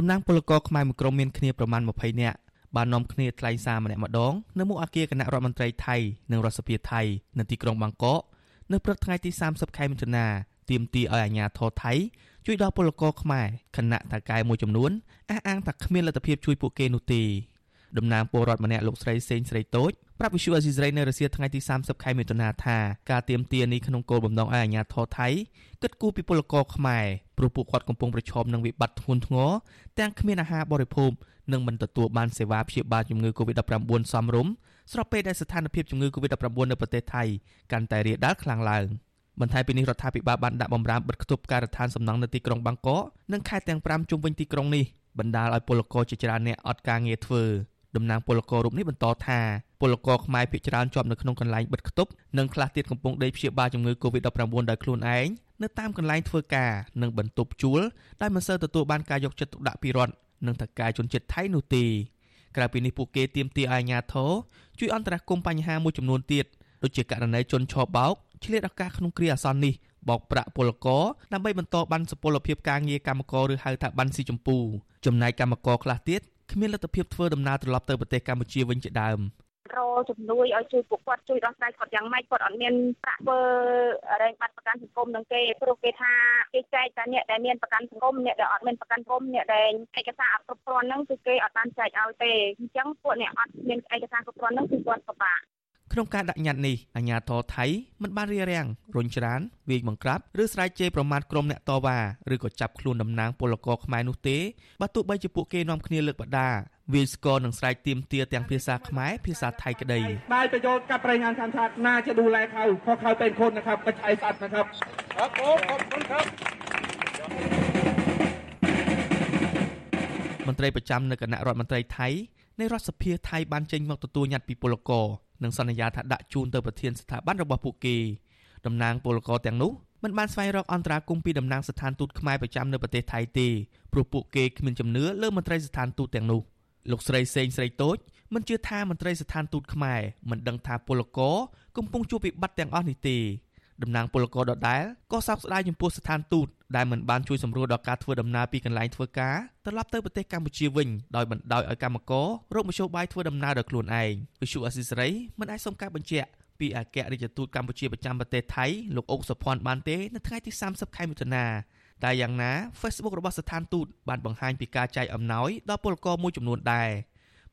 តំណាងពលករខ្មែរមួយក្រុមមានគ្នាប្រមាណ20នាក់បាននាំគ្នាថ្លែងសារម្នាក់ម្ដងនៅមុខអគារគណៈរដ្ឋមន្ត្រីថៃនិងរដ្ឋសភាថៃនៅទីក្រុងបាងកកនៅព្រឹកថ្ងៃទី30ខែមិថុនាទាមទារឲ្យអាជ្ញាធរថៃជួយដល់ពលករខ្មែរខណៈតកែមួយចំនួនអះអាងថាគ្មានលទ្ធភាពជួយពួកគេនោះទេតំណាងពលរដ្ឋម្នាក់លោកស្រីសេងស្រីតូច ប្រាប់វិសុអេស៊ីសរ៉ៃនៅរសៀលថ្ងៃទី30ខែមិថុនាថាការទៀមទានេះក្នុងគោលបំណងឲ្យអាជ្ញាធរថៃគិតគូរពីពលករខ្មែរព្រោះពួកគាត់កំពុងប្រឈមនឹងវិបត្តិធ្ងន់ធ្ងរទាំងគ្មានអាហារបរិភោគនិងមិនទទួលបានសេវាព្យាបាលជំងឺ Covid-19 សមរម្យស្របពេលដែលស្ថានភាពជំងឺ Covid-19 នៅប្រទេសថៃកាន់តែរាលដាលខ្លាំងឡើងបន្ថែមពីនេះរដ្ឋាភិបាលបានដាក់បំរាមបិទគប់ការដ្ឋានសំណង់នៅទីក្រុងបាងកកនិងខេត្តទាំង5ជុំវិញទីក្រុងនេះបណ្ដាលឲ្យពលករជាច្រើនអ្នកអត់ការងារធ្វើ តំណាងពលកររូបនេះបន្តថាពលករខ្មែរភាគច្រើនជាប់នៅក្នុងកន្លែងបិទគប់និងខ្លះទៀតកំពុងដេកព្យាបាលជំងឺ Covid-19 ដោយខ្លួនឯងនៅតាមកន្លែងធ្វើការនិងបន្ទប់ជួលដែលមិនសូវទទួលបានការយកចិត្តទុកដាក់ពីរដ្ឋនិងថការជនជាតិថៃនោះទេក្រៅពីនេះពួកគេទាមទារឲ្យអាជ្ញាធរជួយអន្តរាគមន៍បញ្ហាមួយចំនួនទៀតដូចជាករណីជនឆបោកឆ្លៀតឱកាសក្នុងគ្រាអាសន្ននេះបោកប្រាក់ពលករដើម្បីបន្តបានសុពលភាពការងារកម្មករឬហៅថាបានស៊ីចម្ពូចំណែកកម្មករខ្លះទៀត គ្មានលទ្ធភាពធ្វើដំណើរត្រឡប់ទៅប្រទេសកម្ពុជាវិញជាដើមរជំនួយឲ្យជួយពួកគាត់ជួយដោះស្រាយគាត់យ៉ាងម៉េចគាត់អត់មានប្រាក់ធ្វើរែងបាត់ប្រកាន់សង្គមនឹងគេព្រោះគេថាគេចែកតែអ្នកដែលមានប្រកាន់សង្គមអ្នកដែលអត់មានប្រកាន់សង្គមអ្នកដែលឯកសារអត់គ្រប់គ្រាន់ហ្នឹងគឺគេអត់បានចែកឲ្យទេអញ្ចឹងពួកអ្នកអត់មានឯកសារគ្រប់គ្រាន់ហ្នឹងគឺគាត់ពិបាក ក្នុងការដាក់ញត្តិនេះអាជ្ញាធរថៃមិនបានរារាំងរុញច្រានវាយបង្ក្រាបឬស្រែកជេរប្រមាថក្រុមអ្នកតវ៉ាឬក៏ចាប់ខ្លួនតំណាងពលករខ្មែរនោះទេបើទោះបីជាពួកគេនាំគ្នាលើកបដាវាយស្គរនិងស្រែកទាមទារទាំងភាសាខ្មែរភាសាថៃក្តីបាយប្រយោជន៍កាប់ប្រេងអានខាត់ណាจะดูแลเขาเพราะเขาเป็นคนนะครับไม่ใช่สัตว์นะครับครับผมขอบคุณครับមន្ត្រីប្រចាំនៅគណៈរដ្ឋមន្ត្រីថៃនៃរដ្ឋសភាថៃបានចេញមកទទួលញត្តិពីពលករ និងសន្យាថាដាក់ជូនទៅប្រធានស្ថាប័នរបស់ពួកគេតំណាងពលករទាំងនោះមិនបានស្វែងរកអន្តរាគមន៍ពីតំណាងស្ថានទូតខ្មែរប្រចាំនៅប្រទេសថៃទេព្រោះពួកគេគ្មានជំនឿលើមន្ត្រីស្ថានទូតទាំងនោះលោកស្រីសេងស្រីតូចមិនជឿថាមន្ត្រីស្ថានទូតខ្មែរមិនដឹងថាពលករកំពុងជួបវិបត្តិទាំងអស់នេះទេ តំណាងពលករដដែលក៏សោកស្ដាយចំពោះស្ថានទូតដែលមិនបានជួយសម្រួលដល់ការធ្វើដំណើរពីកន្លែងធ្វើការត្រឡប់ទៅប្រទេសកម្ពុជាវិញដោយបណ្ដោយឲ្យកម្មកររកមធ្យោបាយធ្វើដំណើរដោយខ្លួនឯងវិសុអសិសរីមិនអាចសុំការបញ្ជាក់ពីអគ្គរដ្ឋទូតកម្ពុជាប្រចាំប្រទេសថៃលោកអុកសុភ័ណ្ឌបានទេនៅថ្ងៃទី30ខែមិថុនាតែយ៉ាងណា Facebook របស់ស្ថានទូតបានបង្ហាញពីការចែកអំណោយដល់ពលករមួយចំនួនដែរ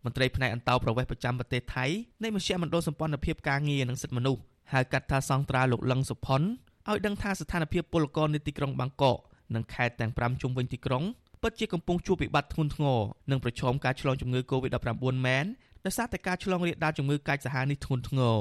មន្ត្រីផ្នែកអន្តោប្រវេសន៍ប្រចាំប្រទេសថៃនៃមជ្ឈមណ្ឌលសម្ព័ន្ធភាពការងារនិងសិទ្ធិមនុស្ស ហៅកាត់ថាសង្ត្រាលោកលឹងសុផុនឲ្យដឹងថាស្ថានភាពពលករនៅទីក្រុងបាងកកនិងខេត្តទាំង5ជុំវិញទីក្រុងពិតជាកំពុងជួបវិបត្តិធ្ងន់ធ្ងរនិងប្រឈមការឆ្លងជំងឺ Covid-19 មែនដោយសារតែការឆ្លងរាលដាលជំងឺកាចសាហាវនេះធ្ងន់ធ្ងរ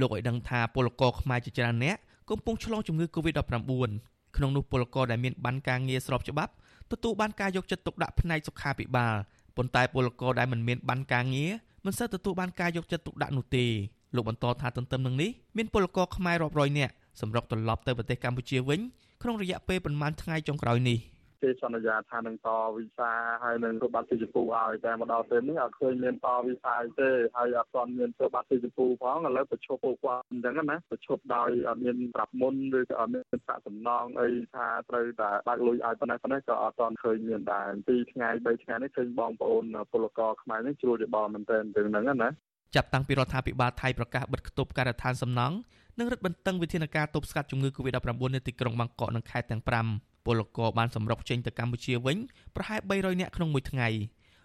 លោកឲ្យដឹងថាពលករខ្មែរជាច្រើនអ្នកកំពុងឆ្លងជំងឺ Covid-19 ក្នុងនោះពលករដែលមានបានការងារស្របច្បាប់ទទួលបានការយកចិត្តទុកដាក់ផ្នែកសុខាភិបាលប៉ុន្តែពលករដែលមិនមានបានការងារមិនសូវទទួលបានការយកចិត្តទុកដាក់នោះទេ លោកបន្តថាទន្ទឹមនឹងនេះមានពលករខ្មែររាប់រយនាក់សម្រុកត្រឡប់ទៅប្រទេសកម្ពុជាវិញក្នុងរយៈពេលប្រមាណថ្ងៃចុងក្រោយនេះគេសន្យាថានឹងតវីសាហើយនឹងធ្វើបាត់ទីជពូឲ្យតែមកដល់ពេលនេះអត់ឃើញមានតវីសាទេហើយអត់ទាន់មានធ្វើបាត់ទីជពូផងឥឡូវប្រឈប់ពួកគាត់អញ្ចឹងណាប្រឈប់ដោយអត់មានប្រាប់មុនឬក៏អត់មានប្រាក់សំណងអីថាត្រូវតែបាក់លុយឲ្យប៉ុណ្ណេះប៉ុណ្ណេះក៏អត់ទាន់ឃើញមានដែរពីថ្ងៃ3ថ្ងៃនេះឃើញបងប្អូនពលករខ្មែរនេះជ្រួលច្បងមែនទែនទាំងហ្នឹងណា ចាប់តាំងពីរដ្ឋាភិបាលថៃប្រកាសបិទគប់ការដ្ឋានសំណង់និងរឹតបន្តឹងវិធានការទប់ស្កាត់ជំងឺ Covid-19 នៅទីក្រុងបាងកកនិងខេត្តទាំង5ពលករបានសម្រុកចេញទៅកម្ពុជាវិញប្រហែល300នាក់ក្នុងមួយថ្ងៃ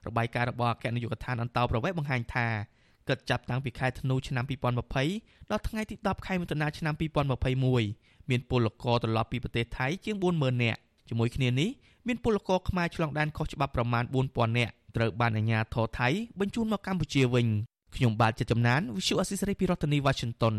របាយការណ៍របស់អគ្គនាយកដ្ឋានអន្តោប្រវេសន៍បង្ហាញថាគិតចាប់តាំងពីខែធ្នូឆ្នាំ2020ដល់ថ្ងៃទី10ខែមិថុនាឆ្នាំ2021មានពលករត្រឡប់ពីប្រទេសថៃជាង40000នាក់ជាមួយគ្នានេះមានពលករខ្មែរឆ្លងដែនខុសច្បាប់ប្រមាណ4000នាក់ត្រូវបានអាជ្ញាធរថៃបញ្ជូនមកកម្ពុជាវិញ ខ្ញុំបាទចិត្តចំណាន Visual Assisray ពីរដ្ឋធានី Washington